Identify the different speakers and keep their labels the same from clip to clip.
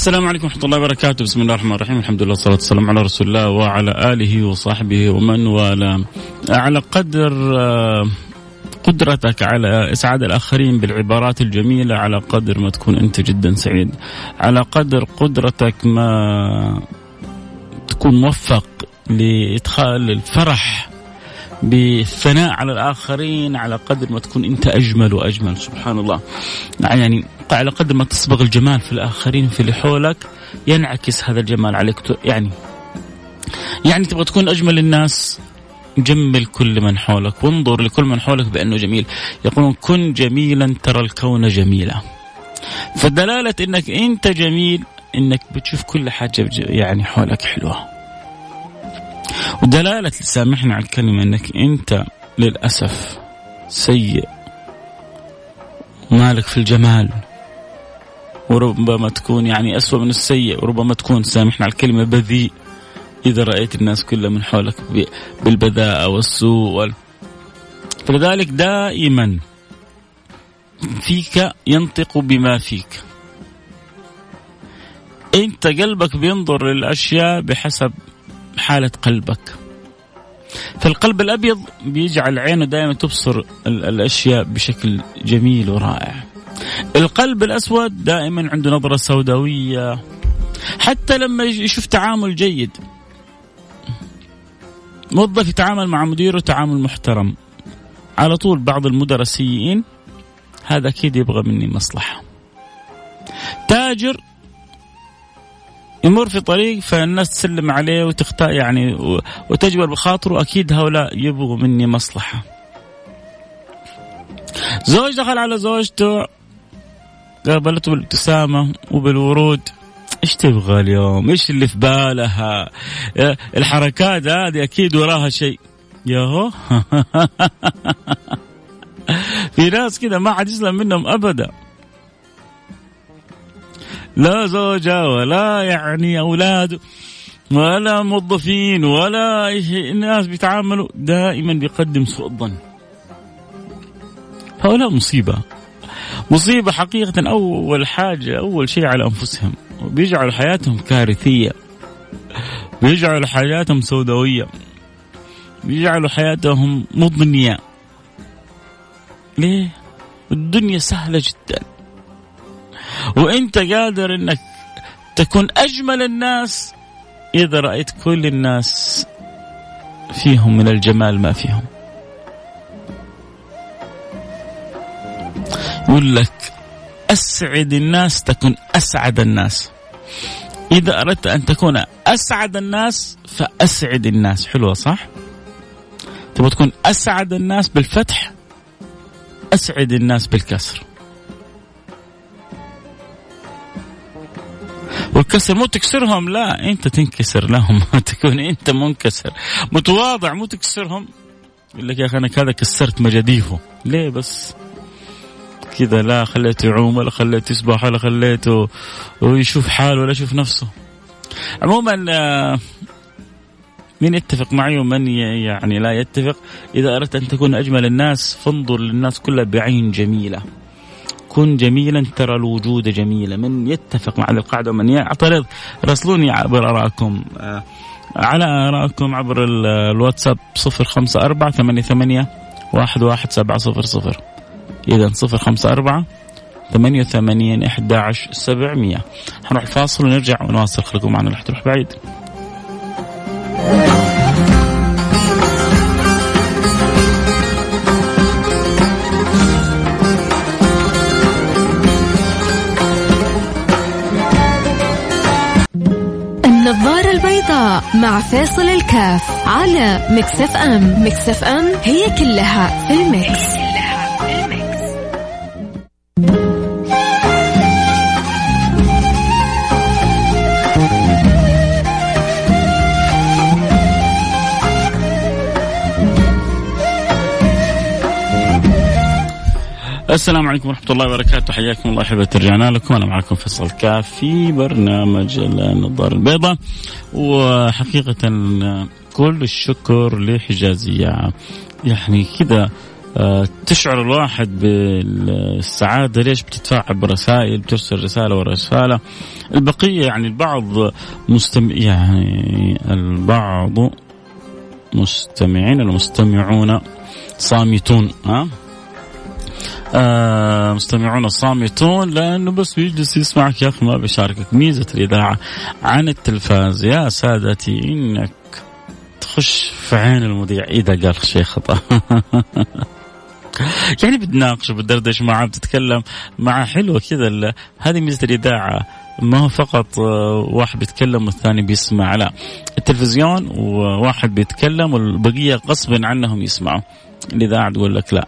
Speaker 1: السلام عليكم ورحمة الله وبركاته، بسم الله الرحمن الرحيم، الحمد لله والصلاة والسلام على رسول الله وعلى آله وصحبه ومن والاه. على قدر آه، قدرتك على إسعاد الآخرين بالعبارات الجميلة على قدر ما تكون أنت جدا سعيد. على قدر قدرتك ما تكون موفق لإدخال الفرح بالثناء على الآخرين على قدر ما تكون أنت أجمل وأجمل. سبحان الله. يعني على قدر ما تصبغ الجمال في الآخرين في اللي حولك ينعكس هذا الجمال عليك. يعني يعني تبغى تكون أجمل الناس جمل كل من حولك. وانظر لكل من حولك بأنه جميل. يقولون كن جميلا ترى الكون جميلا. فدلالة إنك أنت جميل إنك بتشوف كل حاجة يعني حولك حلوة. ودلالة سامحني على الكلمة إنك أنت للأسف سيء. مالك في الجمال. وربما تكون يعني أسوأ من السيء وربما تكون سامحنا على الكلمة بذيء. إذا رأيت الناس كلها من حولك بالبذاءة والسوء وال... فلذلك دائما فيك ينطق بما فيك. أنت قلبك بينظر للأشياء بحسب حالة قلبك. فالقلب الأبيض بيجعل عينه دائما تبصر الأشياء بشكل جميل ورائع. القلب الأسود دائما عنده نظرة سوداوية. حتى لما يشوف تعامل جيد موظف يتعامل مع مديره تعامل محترم. على طول بعض المدراء السيئين هذا أكيد يبغى مني مصلحة. تاجر يمر في طريق فالناس تسلم عليه وتخطأ يعني وتجبر بخاطره أكيد هؤلاء يبغوا مني مصلحة. زوج دخل على زوجته قابلته بالابتسامة وبالورود إيش تبغى اليوم؟ إيش اللي في بالها؟ الحركات هذه أكيد وراها شيء. ياهو في ناس كذا ما حد يسلم منهم أبدا. لا زوجة ولا يعني أولاد ولا موظفين ولا ناس بيتعاملوا دائما بيقدم سوء الظن هؤلاء مصيبة مصيبة حقيقة أول حاجة أول شيء على أنفسهم. بيجعلوا حياتهم كارثية. بيجعلوا حياتهم سوداوية. بيجعلوا حياتهم مضنية. ليه؟ الدنيا سهلة جدا. وأنت قادر إنك تكون أجمل الناس إذا رأيت كل الناس فيهم من الجمال ما فيهم. يقول لك أسعد الناس تكن أسعد الناس. إذا أردت أن تكون أسعد الناس فأسعد الناس. حلوة صح؟ تبغى تكون أسعد الناس بالفتح أسعد الناس بالكسر. والكسر مو تكسرهم لا أنت تنكسر لهم. تكون أنت منكسر. متواضع مو تكسرهم. يقول لك يا أخي أنا كذا كسرت مجاديفه. ليه بس؟ كذا لا خليته يعوم ولا خليته يسبح ولا خليته يشوف حاله ولا يشوف نفسه. عموما آه، من يتفق معي ومن يعني لا يتفق إذا أردت أن تكون أجمل الناس فانظر للناس كلها بعين جميلة. كن جميلا ترى الوجود جميلا. من يتفق مع القاعدة ومن يعترض راسلوني عبر أراءكم آه، على آرائكم عبر الواتساب صفر خمسة أربعة ثمانية ثمانية واحد واحد سبعة صفر صفر. إذا صفر خمسة أربعة ثمانية وثمانين إحدى عشر سبعمية. حنروح الفاصل ونرجع ونواصل. خليكم معنا لا تروح بعيد.
Speaker 2: النظارة البيضاء مع فاصل الكاف على Mix FM. Mix FM هي كلها في ال mix,
Speaker 1: السلام عليكم ورحمة الله وبركاته. حياكم الله أحبة رجعنا لكم أنا معكم فيصل كاف في برنامج النظارة البيضاء. وحقيقة كل الشكر لحجازية. يعني كذا آه، تشعر الواحد بالسعادة. ليش بتتفاعل برسائل بترسل رسالة ورا رسالة. البقية يعني البعض مستم يعني البعض مستمعين المستمعون صامتون ها؟ آه مستمعون صامتون لأنه بس بيجلس يسمعك يا أخي ما بيشاركك. ميزة الإذاعة عن التلفاز. يا سادتي إنك تخش في عين المذيع. إذا قال شيء خطأ. يعني بتناقش وبتدردش معاه بتتكلم معاه حلوة كذا هذه ميزة الإذاعة. ما هو فقط آه، واحد بيتكلم والثاني بيسمع. لا التلفزيون وواحد بيتكلم والبقية غصبا عنهم يسمعوا. الإذاعة تقول لك لا.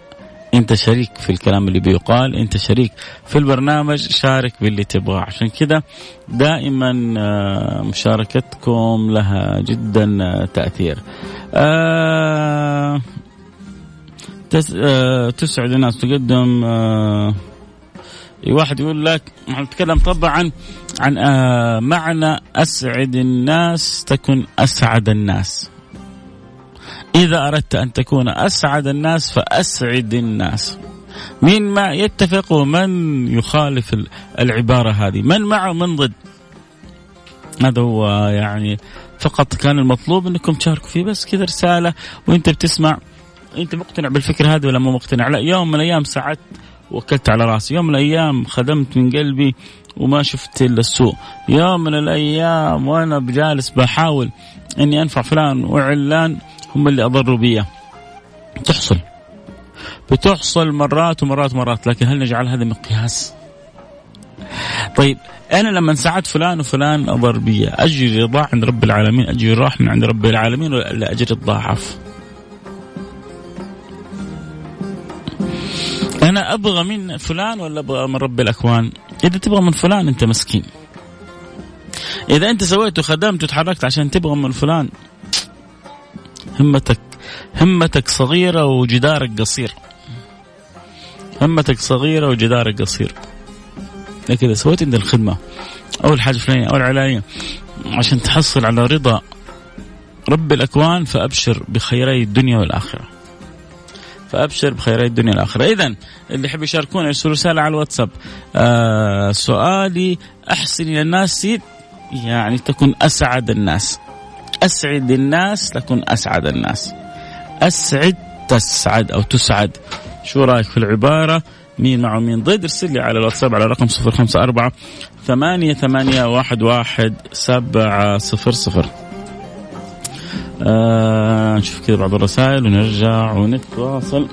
Speaker 1: انت شريك في الكلام اللي بيقال انت شريك في البرنامج شارك باللي تبغاه. عشان كذا دائما آه، مشاركتكم لها جدا آه، تأثير. تسعد الناس تقدم واحد يقول لك نتكلم طبعا عن آه معنى أسعد الناس تكن أسعد الناس. إذا أردت أن تكون أسعد الناس فأسعد الناس. مين ما يتفق ومن يخالف العبارة هذه؟ من معه ومن ضد؟ هذا هو يعني فقط كان المطلوب أنكم تشاركوا فيه. بس كذا رسالة وأنت بتسمع. أنت مقتنع بالفكرة هذه ولا مو مقتنع؟ لا يوم من الأيام ساعدت وكلت على رأسي. يوم من الأيام خدمت من قلبي وما شفت إلا السوء. يوم من الأيام وأنا بجالس بحاول أني أنفع فلان وعلان هم اللي أضروا بي. تحصل. بتحصل مرات ومرات ومرات لكن هل نجعل هذا مقياس طيب أنا لما ساعدت فلان وفلان أضر بي. أجري رضا عند رب العالمين أجري راح من عند رب العالمين ولا أجري الضاعف أنا أبغى من فلان ولا أبغى من رب الأكوان؟ إذا تبغى من فلان أنت مسكين. إذا أنت سويت وخدمت وتحركت عشان تبغى من فلان همتك همتك صغيرة وجدارك قصير. همتك صغيرة وجدارك قصير. لكن إذا سويت عند الخدمة. أو الحاجة الفلانية أو العلاجية عشان تحصل على رضا رب الأكوان فأبشر بخيري الدنيا والآخرة. فأبشر بخيري الدنيا والآخرة. اذا اللي يحب يشاركونا يرسلوا رسالة على الواتساب. آه سؤالي أحسن إلى الناس يعني تكون أسعد الناس. أسعد الناس تكون أسعد الناس. أسعد تسعد أو تسعد. شو رأيك في العبارة؟ مين مع مين ضد؟ ارسل لي على الواتساب على رقم 054 ثمانية ثمانية واحد واحد سبعة صفر صفر. آه نشوف كذا بعض الرسائل ونرجع ونتواصل.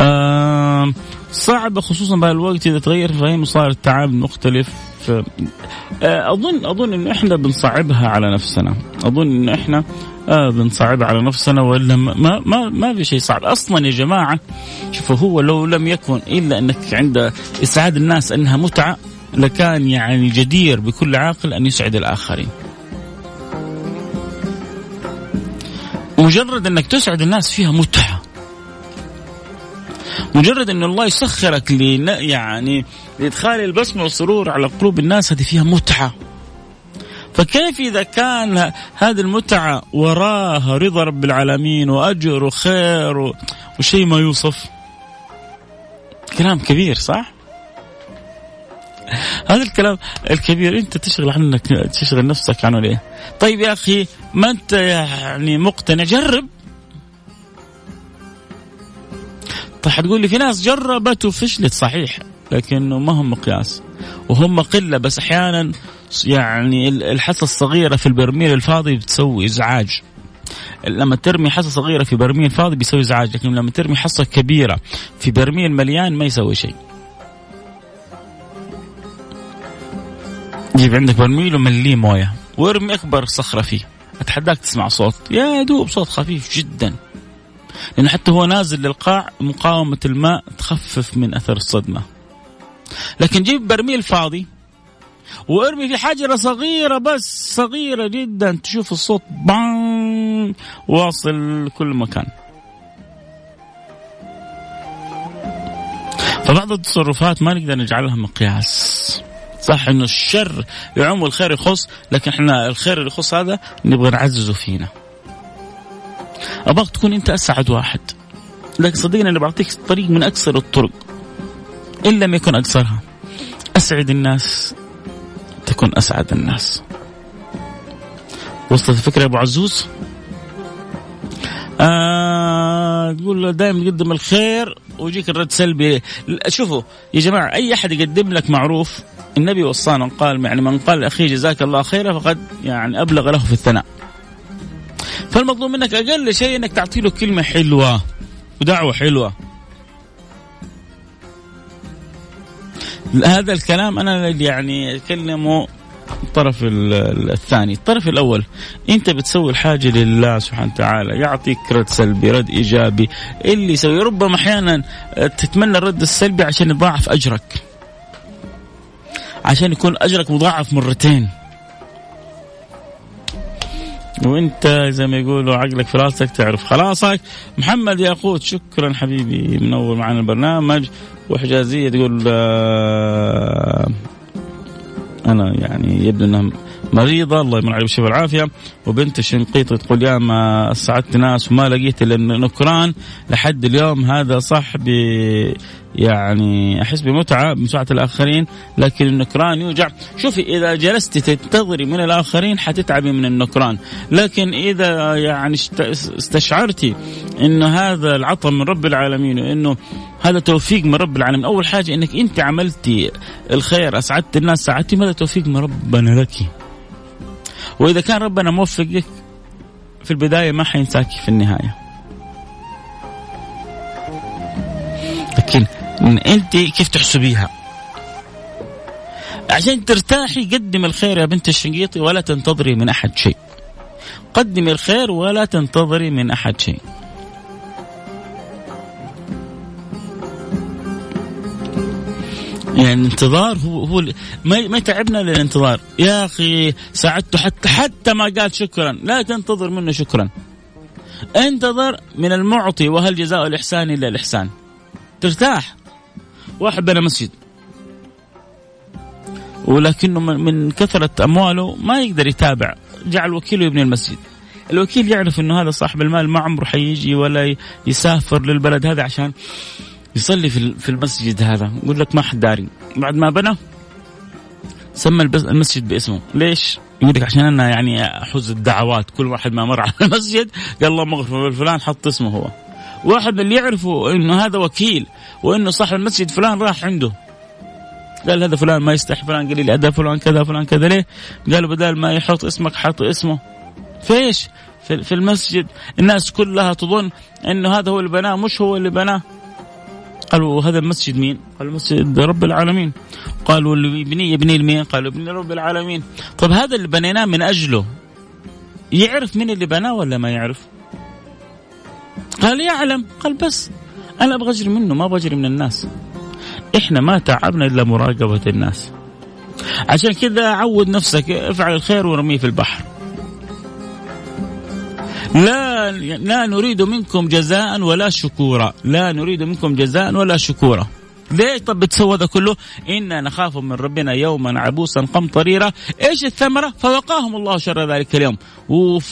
Speaker 1: آه صعب خصوصا بهالوقت إذا تغير الفهم وصار التعامل مختلف. آه اظن أظن إن إحنا بنصعبها على نفسنا. أظن إن إحنا آه بنصعبها على نفسنا ولا ما ما ما في شيء صعب. أصلا يا جماعة شوفوا هو لو لم يكن إلا أنك عند إسعاد الناس أنها متعة لكان يعني جدير بكل عاقل أن يسعد الآخرين. مجرد أنك تسعد الناس فيها متعة. مجرد أن الله يسخرك لي يعني لإدخال البسمه والسرور على قلوب الناس هذه فيها متعة فكيف إذا كان هذه المتعة وراها رضا رب العالمين وأجر وخير وشيء ما يوصف كلام كبير صح؟ هذا الكلام الكبير أنت تشغل عنك تشغل نفسك عنه ليه؟ طيب يا أخي ما أنت يعني مقتنع جرب حتقول لي في ناس جربت وفشلت صحيح لكنه ما هم مقياس. وهم قلة بس أحيانا يعني الحصة الصغيرة في البرميل الفاضي بتسوي إزعاج. لما ترمي حصة صغيرة في برميل فاضي بيسوي إزعاج لكن لما ترمي حصة كبيرة في برميل مليان ما يسوي شيء. جيب عندك برميل ومليه موية وارمي أكبر صخرة فيه. أتحداك تسمع صوت. يا دوب صوت خفيف جدا. لأن حتى هو نازل للقاع مقاومة الماء تخفف من أثر الصدمة. لكن جيب برميل فاضي وارمي في حجرة صغيرة بس صغيرة جدا تشوف الصوت بان واصل كل مكان. فبعض التصرفات ما نقدر نجعلها مقياس. صح إنه الشر يعم والخير يخص لكن إحنا الخير اللي يخص هذا نبغى نعززه فينا. أبغاك تكون أنت أسعد واحد. لكن صدقني أنا بعطيك طريق من أكثر الطرق. إن لم يكن أكثرها. أسعد الناس تكون أسعد الناس. وصلت الفكرة يا أبو عزوز؟ آه تقول دائما تقدم الخير ويجيك الرد سلبي. شوفوا يا جماعة أي أحد يقدم لك معروف النبي وصانا قال يعني من قال لأخيه جزاك الله خيرا فقد يعني أبلغ له في الثناء. فالمطلوب منك أقل شيء إنك تعطي له كلمة حلوة ودعوة حلوة. هذا الكلام أنا يعني أكلمه الطرف الثاني. الطرف الأول أنت بتسوي الحاجة لله سبحانه وتعالى يعطيك رد سلبي رد إيجابي. اللي يسوي ربما أحيانا تتمنى الرد السلبي عشان يضاعف أجرك. عشان يكون أجرك مضاعف مرتين. وانت زي ما يقولوا عقلك في راسك تعرف خلاصك. محمد ياقوت شكرا حبيبي منور معنا البرنامج. وحجازية تقول آه أنا يعني يبدو انها مريضة الله يمن عليها بالشفاء والعافية. وبنت الشنقيطي تقول يا ما سعدت ناس وما لقيت إلا نكران. لحد اليوم هذا صاحبي يعني أحس بمتعة بمساعده الآخرين لكن النكران يوجع. شوفي إذا جلست تنتظري من الآخرين حتتعبي من النكران. لكن إذا يعني استشعرتي انه هذا العطاء من رب العالمين وإنه هذا توفيق من رب العالمين أول حاجة إنك أنت عملتي الخير أسعدت الناس ساعدتي هذا توفيق من ربنا لك. وإذا كان ربنا موفقك في البداية ما حينساكي في النهاية. لكن أنت كيف تحسبيها عشان ترتاحي قدم الخير يا بنت الشنقيطي ولا تنتظري من أحد شيء. قدمي الخير ولا تنتظري من أحد شيء. يعني الانتظار هو هو ما ما تعبنا للانتظار. يا أخي ساعدته حتى حتى ما قال شكرا. لا تنتظر منه شكرا. انتظر من المعطي وهل جزاء الإحسان الا الإحسان. ترتاح. واحد بنى مسجد. ولكنه من كثرة أمواله ما يقدر يتابع. جعل وكيله يبني المسجد. الوكيل يعرف أنه هذا صاحب المال ما عمره حيجي ولا يسافر للبلد هذا عشان يصلي في في المسجد هذا. يقول لك ما حد داري. بعد ما بنى سمى المسجد باسمه. ليش؟ يقول لك عشان أنا يعني أحوز الدعوات. كل واحد ما مر على المسجد قال اللهم اغفر فلان حط اسمه هو. واحد اللي يعرفوا إنه هذا وكيل وإنه صاحب المسجد فلان راح عنده. قال هذا فلان ما يستحي فلان قليل ادب فلان كذا فلان كذا. ليه؟ قالوا بدل ما يحط اسمك حط اسمه. فإيش؟ في المسجد الناس كلها تظن إنه هذا هو اللي بناه مش هو اللي بناه. قالوا هذا المسجد مين؟ قالوا مسجد رب العالمين. قالوا اللي يبني يبني لمين؟ قالوا يبني رب العالمين. طب هذا اللي بنيناه من أجله. يعرف مين اللي بناه ولا ما يعرف؟ قال يعلم. قال بس أنا أبغى أجري منه ما أبغى أجري من الناس. إحنا ما تعبنا إلا مراقبة الناس. عشان كذا عود نفسك افعل الخير ورميه في البحر. لا لا نريد منكم جزاء ولا شكورا. لا نريد منكم جزاء ولا شكورا. ليش؟ طب بتسوى هذا كله؟ إنا نخاف من ربنا يوما عبوسا قمطريرا. إيش الثمرة؟ فوقاهم الله شر ذلك اليوم.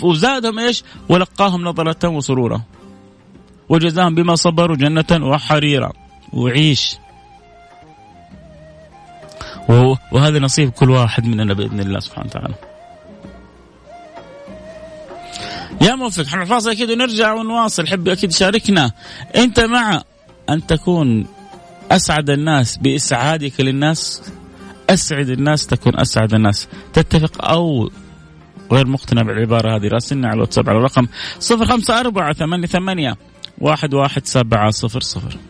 Speaker 1: وزادهم إيش؟ ولقاهم نظرة وسرورا. وجزاهم بما صبروا جنة وحريرا. وعيش. وهذا نصيب كل واحد مننا بإذن الله سبحانه وتعالى. يا موفق إحنا الفاصل أكيد ونرجع ونواصل. حب أكيد شاركنا. أنت مع أن تكون أسعد الناس بإسعادك للناس أسعد الناس تكون أسعد الناس. تتفق أو غير مقتنع بالعبارة هذه؟ راسلنا على الواتساب على الرقم 054 88 11700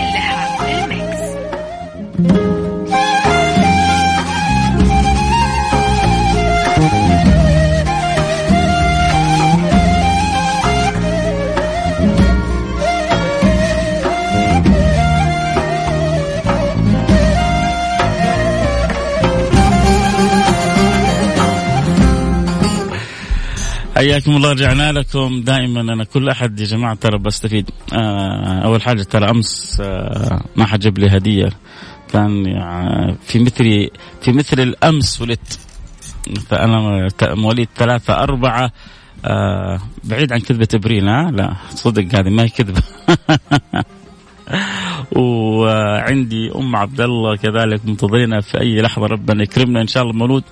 Speaker 1: حياكم الله رجعنا لكم دائما. أنا كل أحد يا جماعة ترى بستفيد. آه أول حاجة ترى أمس آه ما حد جاب لي هدية. كان يعني في مثل في مثل الأمس ولدت. أنا مواليد ثلاثة أربعة. آه بعيد عن كذبة إبريل ها؟ لا صدق هذه ما هي كذبة. وعندي أم عبد الله كذلك منتظرينها في أي لحظة. ربنا يكرمنا إن شاء الله مولود.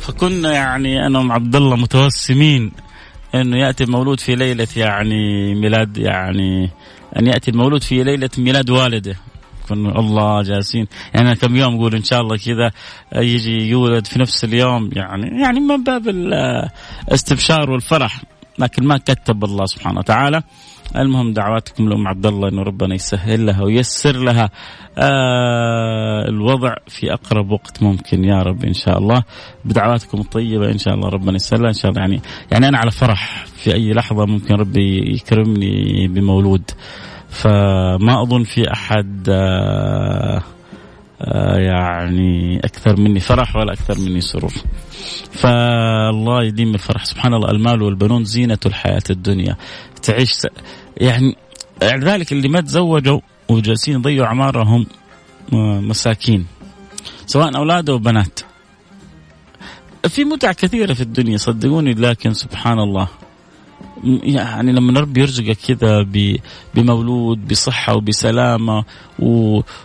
Speaker 1: فكنا يعني أنا ام عبد الله متوسمين. أنه يأتي المولود في ليلة يعني ميلاد يعني أن يأتي المولود في ليلة ميلاد والده. الله جالسين. يعني كم يوم أقول إن شاء الله كذا يجي يولد في نفس اليوم. يعني يعني من باب الاستبشار والفرح. لكن ما كتب الله سبحانه وتعالى. المهم دعواتكم لأم عبد الله أنه ربنا يسهل لها ويسر لها آه الوضع في أقرب وقت ممكن يا رب إن شاء الله. بدعواتكم الطيبة إن شاء الله ربنا يسهلها إن شاء الله يعني يعني أنا على فرح في أي لحظة ممكن ربي يكرمني بمولود. فما أظن في أحد آه يعني أكثر مني فرح ولا أكثر مني سرور. فالله يديم الفرح. سبحان الله المال والبنون زينة الحياة الدنيا. تعيش يعني ذلك اللي ما تزوجوا وجالسين يضيعوا أعمارهم آه، مساكين. سواء أولاد أو بنات. في متع كثيرة في الدنيا صدقوني لكن سبحان الله. يعني لما ربي يرزقك كذا بمولود بصحة وبسلامة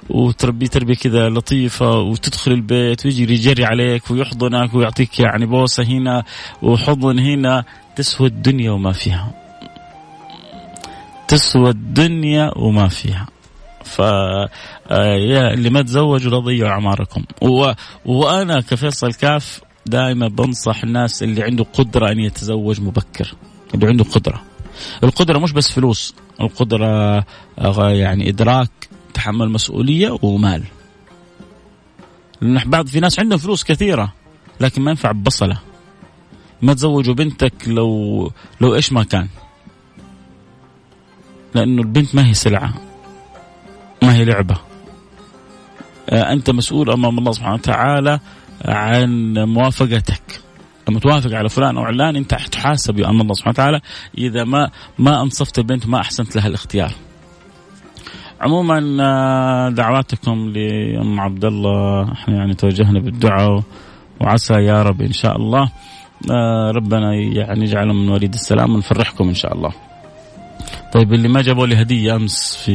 Speaker 1: وتربي تربية كذا لطيفة وتدخل البيت ويجي يجري عليك ويحضنك ويعطيك يعني بوسة هنا وحضن هنا تسوى الدنيا وما فيها. تسوى الدنيا وما فيها. ف يا اللي ما تزوجوا لا تضيعوا أعماركم. و... وأنا كفيصل كاف دائما بنصح الناس اللي عنده قدرة أن يتزوج مبكر. اللي عنده قدرة. القدرة مش بس فلوس القدرة آه، يعني إدراك تحمل مسؤولية ومال. لأن بعض في ناس عندهم فلوس كثيرة لكن ما ينفع ببصلة. ما تزوجوا بنتك لو لو إيش ما كان. لأنه البنت ما هي سلعة ما هي لعبة. آه، أنت مسؤول أمام الله سبحانه وتعالى عن موافقتك. لما توافق على فلان أو علان أنت تحاسب امام الله سبحانه وتعالى إذا ما ما أنصفت البنت ما أحسنت لها الاختيار. عموما آه، دعواتكم لأم عبد الله إحنا يعني توجهنا بالدعاء وعسى يا رب إن شاء الله آه، ربنا يعني يجعله من وليد السلام ونفرحكم إن شاء الله. طيب اللي ما جابوا لي هدية أمس في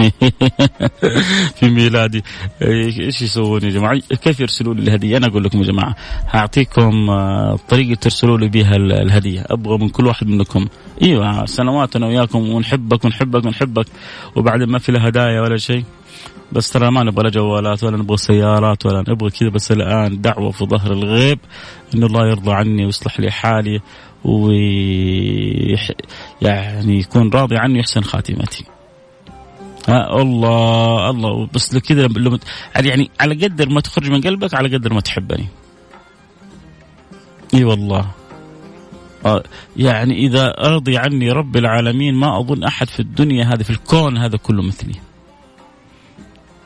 Speaker 1: في ميلادي إيش يسوون يا جماعة؟ كيف يرسلوا لي الهدية؟ أنا أقول لكم يا جماعة هعطيكم آه، طريقة ترسلوا لي بها الهدية، أبغى من كل واحد منكم إيوه سنوات أنا وياكم ونحبك ونحبك ونحبك وبعدين ما في له هدايا ولا شيء بس ترى ما نبغى لا جوالات ولا نبغى سيارات ولا نبغى كذا بس الآن دعوة في ظهر الغيب ان الله يرضى عني ويصلح لي حالي و يعني يكون راضي عني يحسن خاتمتي. ها الله الله. بس كذا يعني على قدر ما تخرج من قلبك على قدر ما تحبني. إي والله. آه يعني إذا رضي عني رب العالمين ما أظن أحد في الدنيا هذه في الكون هذا كله مثلي.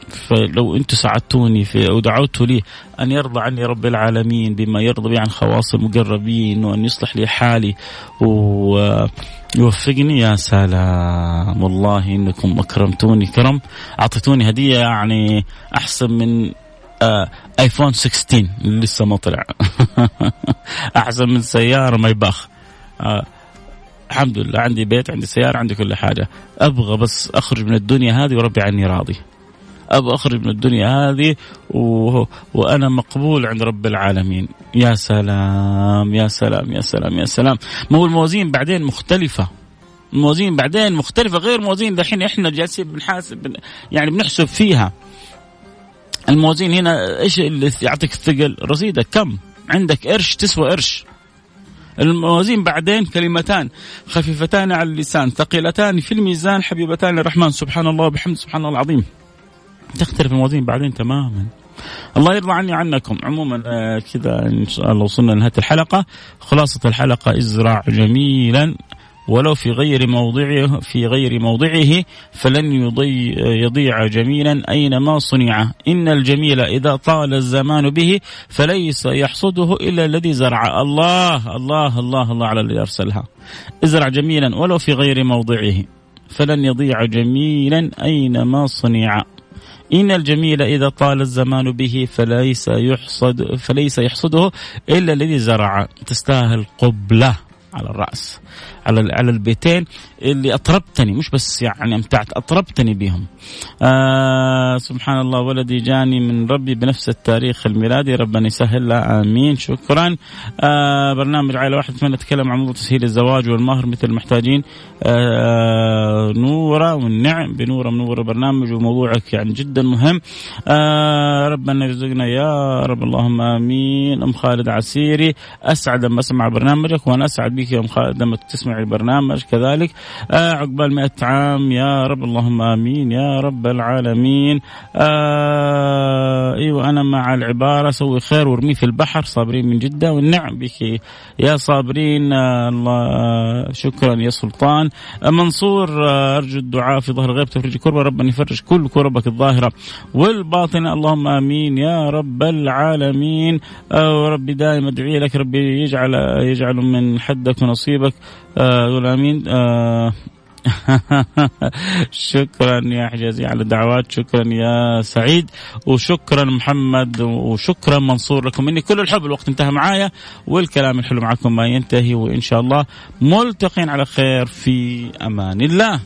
Speaker 1: فلو أنتم ساعدتوني في أو دعوتوا لي ان يرضى عني رب العالمين بما يرضى به عن خواص المقربين وأن يصلح لي حالي ويوفقني. يا سلام. والله إنكم أكرمتوني. كرم. أعطيتوني هدية يعني أحسن من ايفون 16 اللي لسه ما طلع. أحسن من سيارة ما يباخ. آه الحمد لله. عندي بيت عندي سيارة عندي كل حاجة. أبغى بس أخرج من الدنيا هذه وربي عني راضي. أبغى أخرج من الدنيا هذه و... وأنا مقبول عند رب العالمين. يا سلام يا سلام يا سلام يا سلام. ما هو الموازين بعدين مختلفة. الموازين بعدين مختلفة غير موازين دحين إحنا جالسين بنحاسب يعني بنحسب فيها. الموازين هنا إيش اللي يعطيك الثقل؟ رصيدك كم؟ عندك قرش تسوى قرش. الموازين بعدين كلمتان خفيفتان على اللسان ثقيلتان في الميزان حبيبتان للرحمن. سبحان الله وبحمد سبحان الله العظيم. تختلف الموازين بعدين تماما. الله يرضى عني عنكم عموما آه كذا إن شاء الله وصلنا لنهاية الحلقة. خلاصة الحلقة إزرع جميلا. ولو في غير موضعه في غير موضعه فلن يضي يضيع جميلا أينما صنع. إن الجميل إذا طال الزمان به فليس يحصده إلا الذي زرع. الله الله الله الله على الذي أرسلها. ازرع جميلا ولو في غير موضعه فلن يضيع جميلا أينما صنع. إن الجميل إذا طال الزمان به فليس يحصد فليس يحصده إلا الذي زرع. تستاهل قبلة على الرأس. على على البيتين اللي أطربتني مش بس يعني أمتعت أطربتني بهم. آه سبحان الله ولدي جاني من ربي بنفس التاريخ الميلادي ربنا يسهل له آمين شكرا. آه برنامج عائله واحد اتمنى اتكلم عن موضوع تسهيل الزواج والمهر مثل المحتاجين آه نورة والنعم بنورة منوره برنامج وموضوعك يعني جدا مهم. آه ربنا يرزقنا يا رب اللهم آمين أم خالد عسيري أسعد لما أسمع برنامجك وأنا أسعد بك يا أم خالد لما تسمع البرنامج كذلك. آه عقبال مئة عام يا رب اللهم آمين يا رب العالمين. آه أيوة أنا مع العبارة سوي خير وارميه في البحر صابرين من جدة والنعم بك يا صابرين. آه الله آه شكرا يا سلطان. آه منصور آه أرجو الدعاء في ظهر غيب تفرج كربة. ربنا يفرج كل كربك الظاهرة والباطنة. اللهم آمين يا رب العالمين. آه ربي دائما أدعي لك ربي يجعل يجعل من حدك ونصيبك. آه آمين. آه شكرا يا حجازي على الدعوات شكرا يا سعيد وشكرا محمد وشكرا منصور لكم. مني كل الحب الوقت انتهى معايا والكلام الحلو معكم ما ينتهي وإن شاء الله ملتقين على خير في أمان الله.